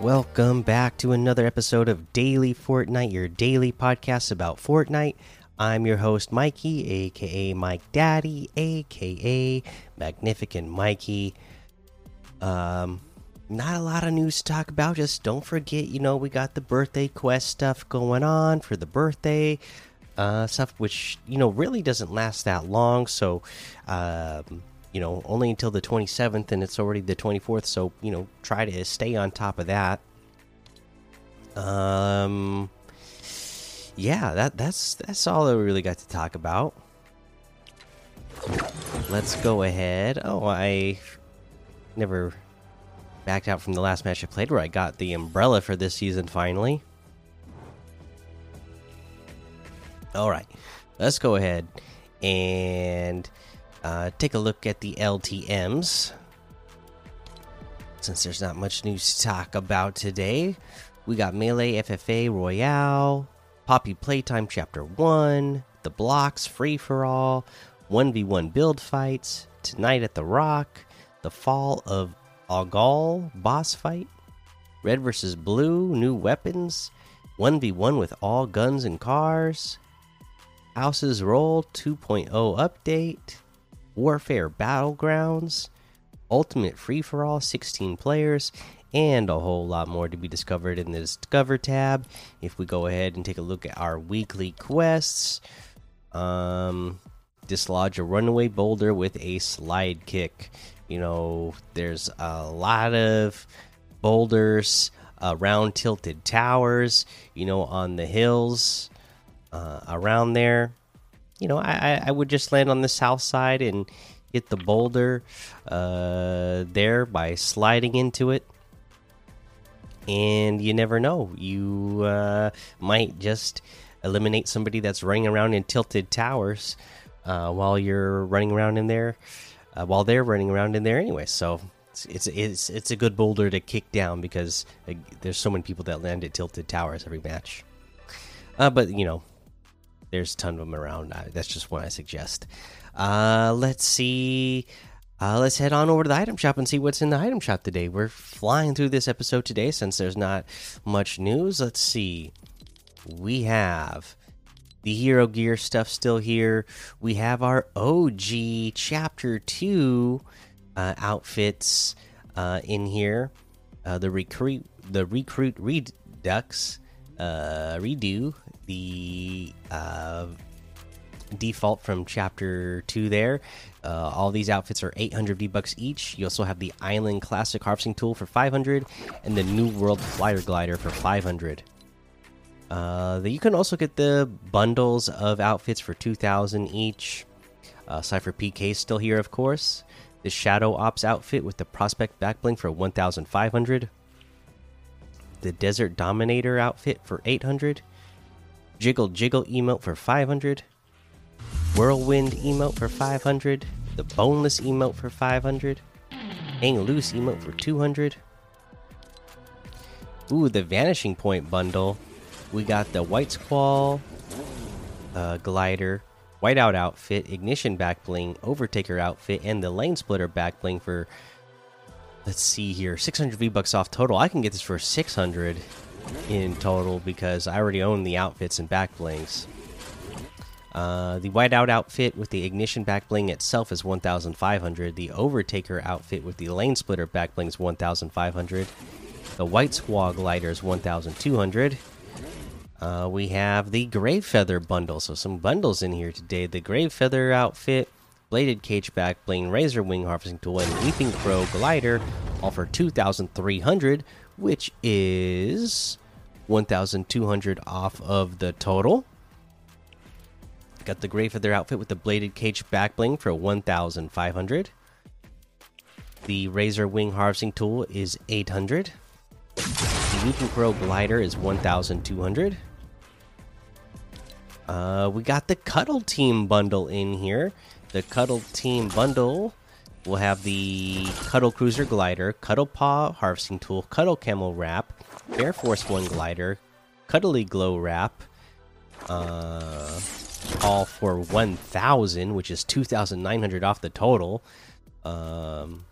Welcome back to another episode of Daily Fortnite, your daily podcast about Fortnite. I'm your host, Mikey, aka Mike Daddy, aka Magnificent Mikey. Um, not a lot of news to talk about. Just don't forget, you know, we got the birthday quest stuff going on for the birthday uh, stuff, which you know really doesn't last that long. So, um, you know, only until the 27th, and it's already the 24th. So, you know, try to stay on top of that. Um, yeah, that that's that's all we really got to talk about. Let's go ahead. Oh, I never backed out from the last match I played where I got the umbrella for this season finally. All right, let's go ahead and uh, take a look at the LTMs. Since there's not much news to talk about today, we got Melee FFA Royale, Poppy Playtime Chapter 1, The Blocks Free for All, 1v1 Build Fights, Tonight at the Rock, The Fall of Algol Boss Fight, Red vs. Blue New Weapons, 1v1 with all guns and cars, Houses Roll 2.0 Update, Warfare Battlegrounds, Ultimate Free for All 16 players, and a whole lot more to be discovered in the Discover tab. If we go ahead and take a look at our weekly quests, um, dislodge a runaway boulder with a slide kick. You know, there's a lot of boulders around tilted towers, you know, on the hills uh, around there. You know, I, I would just land on the south side and hit the boulder uh, there by sliding into it. And you never know, you uh, might just eliminate somebody that's running around in tilted towers uh, while you're running around in there, uh, while they're running around in there anyway. So it's, it's it's a good boulder to kick down because uh, there's so many people that land at tilted towers every match. Uh, but you know, there's a ton of them around. That's just what I suggest. Uh, let's see. Uh, let's head on over to the item shop and see what's in the item shop today. We're flying through this episode today since there's not much news. Let's see. We have the hero gear stuff still here. We have our OG chapter 2 uh, outfits uh, in here. Uh, the recruit the recruit redux uh, redo the uh, default from chapter 2 there. Uh, all these outfits are 800 v bucks each. You also have the island classic harvesting tool for 500 and the new world flyer glider for 500 uh, you can also get the bundles of outfits for 2000 each. Uh, cypher pk is still here of course. The shadow ops outfit with the prospect backbling for 1500 the desert dominator outfit for 800 jiggle jiggle emote for 500 whirlwind emote for 500 the boneless emote for 500 hang loose emote for 200 ooh the vanishing point bundle. We got the white squall uh, glider whiteout outfit ignition back bling overtaker outfit and the lane splitter back bling for let's see here 600 v bucks off total. I can get this for 600 in total because i already own the outfits and back blings. Uh, the whiteout outfit with the ignition back bling itself is 1500 the overtaker outfit with the lane splitter back bling is 1500 the white squall glider is 1200 uh, we have the grave feather bundle. So some bundles in here today. The grave feather outfit bladed cage back bling razor wing harvesting tool and weeping crow glider all for 2300 which is 1200 off of the total. Got the grave feather outfit with the bladed cage back bling for 1500 the razor wing harvesting tool is 800 the weeping crow glider is 1200 uh, we got the Cuddle Team bundle in here. The Cuddle Team bundle will have the Cuddle Cruiser glider, Cuddle Paw harvesting tool, Cuddle Camel wrap, Air Force One glider, Cuddly Glow wrap, uh, all for 1,000, which is 2,900 off the total. Um,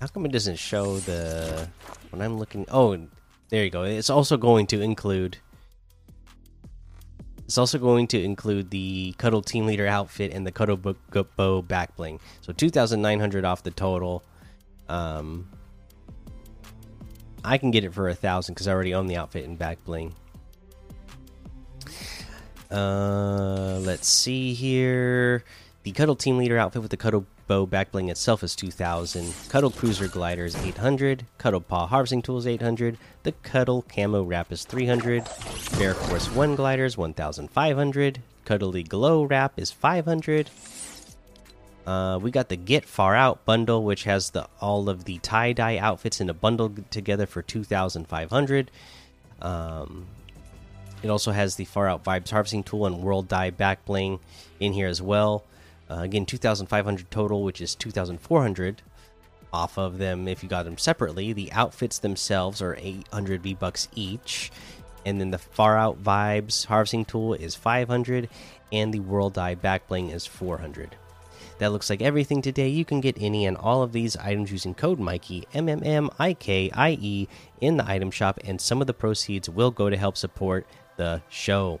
How come it doesn't show the when I'm looking? Oh, there you go. It's also going to include. It's also going to include the Cuddle Team Leader outfit and the Cuddle Book Bow back bling. So 2,900 off the total. Um, I can get it for a thousand because I already own the outfit and back bling. Uh, let's see here. The Cuddle Team Leader outfit with the Cuddle Bow backbling itself is 2000. Cuddle Cruiser Glider is 800. Cuddle Paw Harvesting Tool is 800. The Cuddle Camo Wrap is 300. Bear Force 1 Glider is 1500. Cuddly Glow Wrap is 500. Uh, we got the Get Far Out bundle, which has the all of the tie dye outfits in a bundle together for 2,500. Um, it also has the Far Out Vibes harvesting tool and World Dye back bling in here as well. Uh, again, 2,500 total, which is 2,400 off of them if you got them separately. The outfits themselves are 800 V bucks each, and then the Far Out Vibes harvesting tool is 500, and the World Dye back bling is 400. That looks like everything today. You can get any and all of these items using code Mikey M M M I K I E in the item shop, and some of the proceeds will go to help support the show.